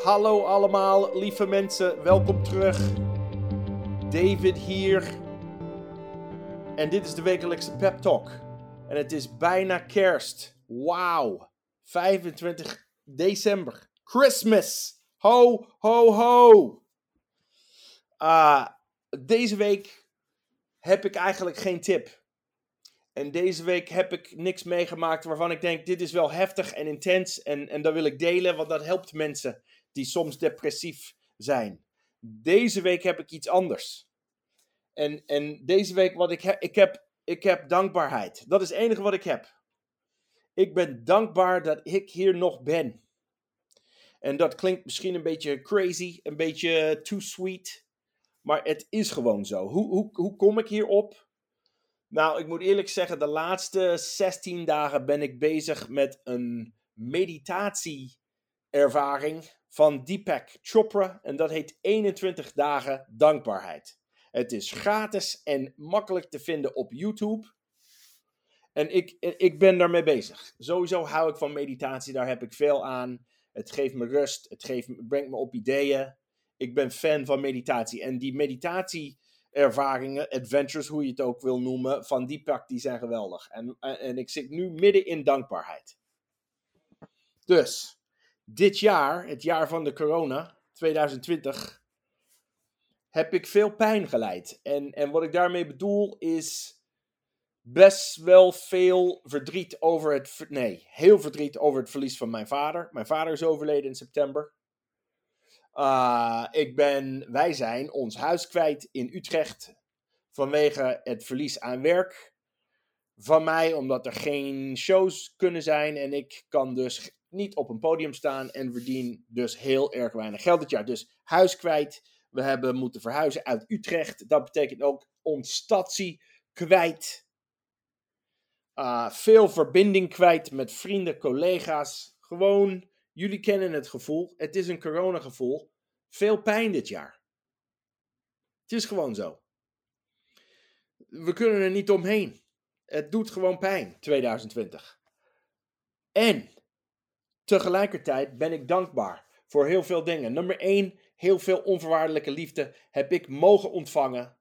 Hallo allemaal, lieve mensen, welkom terug. David hier. En dit is de wekelijkse Pep Talk. En het is bijna kerst. Wauw. 25 december. Christmas. Ho, ho, ho. Ah, deze week heb ik eigenlijk geen tip. En deze week heb ik niks meegemaakt waarvan ik denk: dit is wel heftig en intens. En, en dat wil ik delen, want dat helpt mensen die soms depressief zijn. Deze week heb ik iets anders. En, en deze week wat ik heb, ik heb, ik heb dankbaarheid. Dat is het enige wat ik heb. Ik ben dankbaar dat ik hier nog ben. En dat klinkt misschien een beetje crazy, een beetje too sweet. Maar het is gewoon zo. Hoe, hoe, hoe kom ik hierop? Nou, ik moet eerlijk zeggen, de laatste 16 dagen ben ik bezig met een meditatieervaring van Deepak Chopra. En dat heet 21 dagen dankbaarheid. Het is gratis en makkelijk te vinden op YouTube. En ik, ik ben daarmee bezig. Sowieso hou ik van meditatie, daar heb ik veel aan. Het geeft me rust, het geeft, brengt me op ideeën. Ik ben fan van meditatie. En die meditatieervaringen, adventures, hoe je het ook wil noemen, van Deepak, die zijn geweldig. En, en ik zit nu midden in dankbaarheid. Dus, dit jaar, het jaar van de corona, 2020, heb ik veel pijn geleid. En, en wat ik daarmee bedoel is best wel veel verdriet over het. Nee, heel verdriet over het verlies van mijn vader. Mijn vader is overleden in september. Uh, ik ben, wij zijn ons huis kwijt in Utrecht vanwege het verlies aan werk van mij, omdat er geen shows kunnen zijn en ik kan dus niet op een podium staan en verdien dus heel erg weinig geld dit jaar. Dus huis kwijt. We hebben moeten verhuizen uit Utrecht. Dat betekent ook ons stadsie kwijt. Uh, veel verbinding kwijt met vrienden, collega's. Gewoon, jullie kennen het gevoel. Het is een coronagevoel. Veel pijn dit jaar. Het is gewoon zo. We kunnen er niet omheen. Het doet gewoon pijn, 2020. En tegelijkertijd ben ik dankbaar voor heel veel dingen. Nummer 1, heel veel onvoorwaardelijke liefde heb ik mogen ontvangen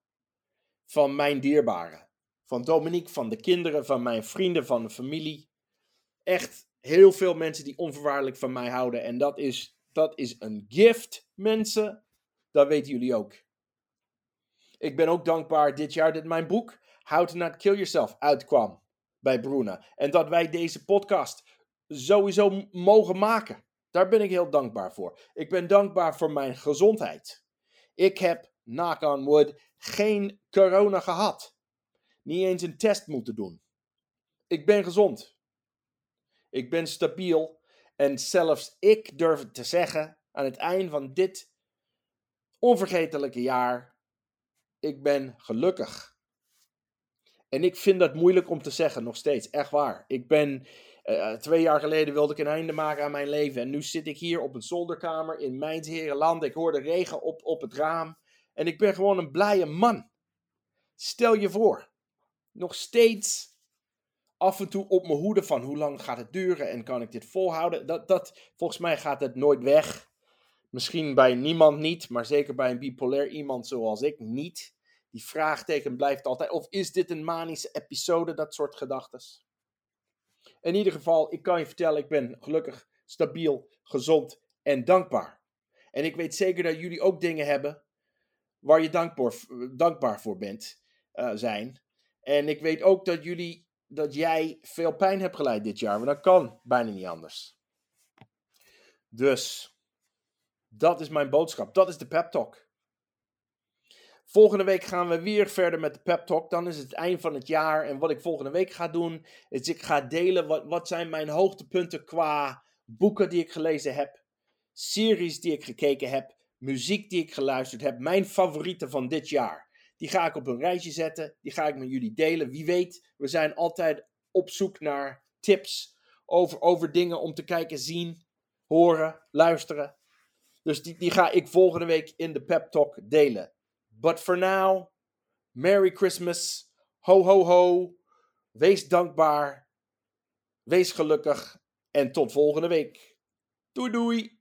van mijn dierbaren. Van Dominique, van de kinderen, van mijn vrienden, van de familie. Echt heel veel mensen die onvoorwaardelijk van mij houden. En dat is, dat is een gift, mensen. Dat weten jullie ook. Ik ben ook dankbaar dit jaar dat mijn boek How to Not Kill Yourself uitkwam bij Bruna. En dat wij deze podcast sowieso mogen maken. Daar ben ik heel dankbaar voor. Ik ben dankbaar voor mijn gezondheid. Ik heb, knock on wood, geen corona gehad. Niet eens een test moeten doen. Ik ben gezond. Ik ben stabiel. En zelfs ik durf te zeggen aan het eind van dit onvergetelijke jaar: ik ben gelukkig. En ik vind dat moeilijk om te zeggen, nog steeds. Echt waar. Ik ben. Uh, twee jaar geleden wilde ik een einde maken aan mijn leven. En nu zit ik hier op een zolderkamer in mijn Herenland. Ik hoor de regen op, op het raam. En ik ben gewoon een blije man. Stel je voor nog steeds af en toe op mijn hoede van hoe lang gaat het duren en kan ik dit volhouden. Dat, dat, volgens mij gaat het nooit weg. Misschien bij niemand niet, maar zeker bij een bipolair iemand zoals ik niet. Die vraagteken blijft altijd. Of is dit een manische episode? Dat soort gedachten. In ieder geval, ik kan je vertellen, ik ben gelukkig, stabiel, gezond en dankbaar. En ik weet zeker dat jullie ook dingen hebben waar je dankbaar, dankbaar voor bent, uh, zijn. En ik weet ook dat jullie, dat jij veel pijn hebt geleid dit jaar, maar dat kan bijna niet anders. Dus, dat is mijn boodschap. Dat is de pep talk. Volgende week gaan we weer verder met de pep talk. Dan is het eind van het jaar. En wat ik volgende week ga doen, is ik ga delen wat, wat zijn mijn hoogtepunten qua boeken die ik gelezen heb, series die ik gekeken heb, muziek die ik geluisterd heb, mijn favorieten van dit jaar. Die ga ik op een rijtje zetten. Die ga ik met jullie delen. Wie weet, we zijn altijd op zoek naar tips over, over dingen om te kijken, zien, horen, luisteren. Dus die, die ga ik volgende week in de Pep Talk delen. But for now, Merry Christmas. Ho, ho, ho. Wees dankbaar. Wees gelukkig. En tot volgende week. Doei, doei.